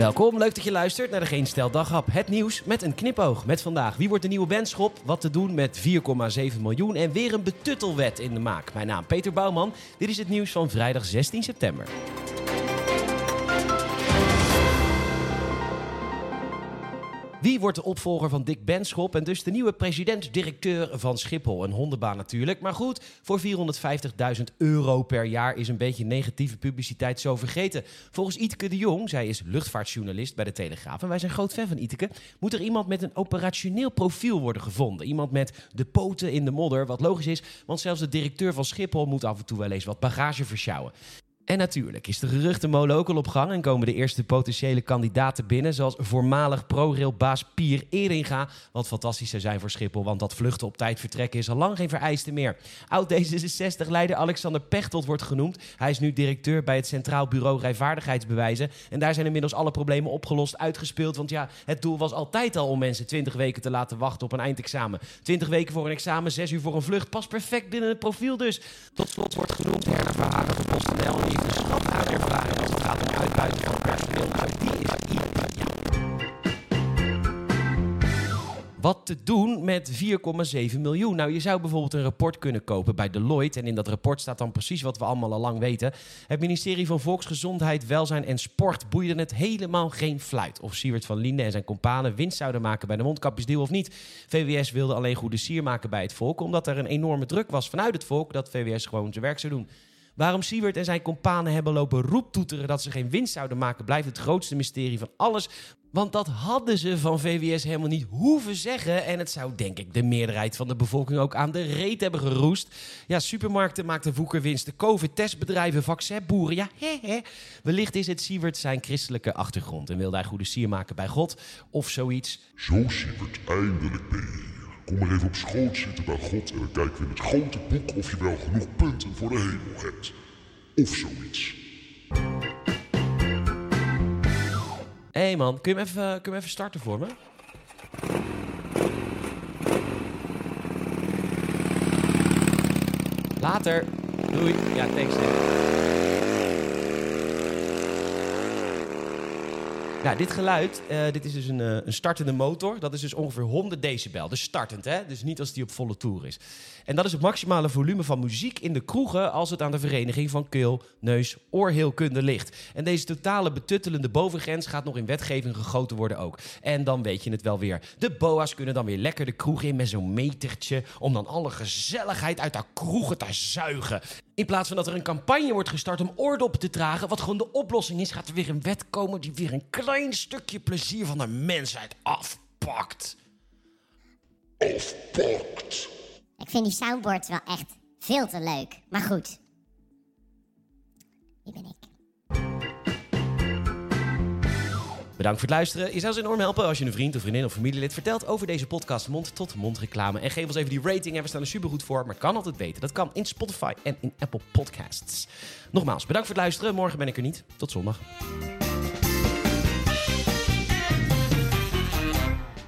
Welkom, leuk dat je luistert naar de Geen Stel. Het nieuws met een knipoog. Met vandaag, wie wordt de nieuwe bandschop? Wat te doen met 4,7 miljoen en weer een betuttelwet in de maak. Mijn naam Peter Bouwman. Dit is het nieuws van vrijdag 16 september. Wie wordt de opvolger van Dick Benschop en dus de nieuwe president-directeur van Schiphol? Een hondenbaan natuurlijk. Maar goed, voor 450.000 euro per jaar is een beetje negatieve publiciteit zo vergeten. Volgens Iteke de Jong, zij is luchtvaartjournalist bij de Telegraaf en wij zijn groot fan van Iteke, moet er iemand met een operationeel profiel worden gevonden. Iemand met de poten in de modder, wat logisch is, want zelfs de directeur van Schiphol moet af en toe wel eens wat bagage versjouwen. En natuurlijk is de geruchtenmolen ook al op gang en komen de eerste potentiële kandidaten binnen, zoals voormalig ProRail-baas Pier Eringa. Wat fantastisch zou zijn voor Schiphol, want dat vluchten op tijd vertrekken is al lang geen vereiste meer. Oud-D66-leider Alexander Pechtold wordt genoemd. Hij is nu directeur bij het Centraal Bureau Rijvaardigheidsbewijzen. En daar zijn inmiddels alle problemen opgelost, uitgespeeld. Want ja, het doel was altijd al om mensen 20 weken te laten wachten op een eindexamen. 20 weken voor een examen, 6 uur voor een vlucht. Past perfect binnen het profiel dus. Tot slot wordt genoemd Herder Verhagen van PostNL als het gaat om. Nou, die is. Wat te doen met 4,7 miljoen? Nou, je zou bijvoorbeeld een rapport kunnen kopen bij Deloitte. En in dat rapport staat dan precies wat we allemaal al lang weten. Het ministerie van Volksgezondheid, Welzijn en Sport boeide het helemaal geen fluit. Of Siewert van Linden en zijn companen winst zouden maken bij de mondkapjesdeal of niet. VWS wilde alleen goede sier maken bij het volk, omdat er een enorme druk was vanuit het volk dat VWS gewoon zijn werk zou doen. Waarom Siewert en zijn companen hebben lopen roeptoeteren dat ze geen winst zouden maken, blijft het grootste mysterie van alles. Want dat hadden ze van VWS helemaal niet hoeven zeggen. En het zou, denk ik, de meerderheid van de bevolking ook aan de reet hebben geroest. Ja, supermarkten maakten woekerwinsten, COVID-testbedrijven, vaccinboeren. Ja, hè, hè. Wellicht is het Siewert zijn christelijke achtergrond en wilde hij goede sier maken bij God of zoiets. Zo Siewert, eindelijk ben. Kom maar even op schoot zitten bij God en dan kijken we in het grote boek of je wel genoeg punten voor de hemel hebt. Of zoiets. Hé hey man, kun je, hem even, kun je hem even starten voor me? Later. Doei. Ja, thanks. Nou, dit geluid, uh, dit is dus een, uh, een, startende motor. Dat is dus ongeveer 100 decibel. Dus startend, hè? Dus niet als die op volle toer is. En dat is het maximale volume van muziek in de kroegen... als het aan de vereniging van keel, neus, oorheelkunde ligt. En deze totale betuttelende bovengrens gaat nog in wetgeving gegoten worden ook. En dan weet je het wel weer. De boa's kunnen dan weer lekker de kroeg in met zo'n metertje... om dan alle gezelligheid uit de kroegen te zuigen. In plaats van dat er een campagne wordt gestart om oordoppen te dragen... wat gewoon de oplossing is, gaat er weer een wet komen... die weer een klein stukje plezier van de mensheid afpakt. Afpakt. Ik vind die soundboard wel echt veel te leuk. Maar goed. Wie ben ik? Bedankt voor het luisteren. Je zou ons enorm helpen als je een vriend of vriendin of familielid vertelt over deze podcast mond-tot-mond reclame. En geef ons even die rating. En we staan er supergoed voor, maar kan altijd weten. Dat kan in Spotify en in Apple Podcasts. Nogmaals, bedankt voor het luisteren. Morgen ben ik er niet. Tot zondag.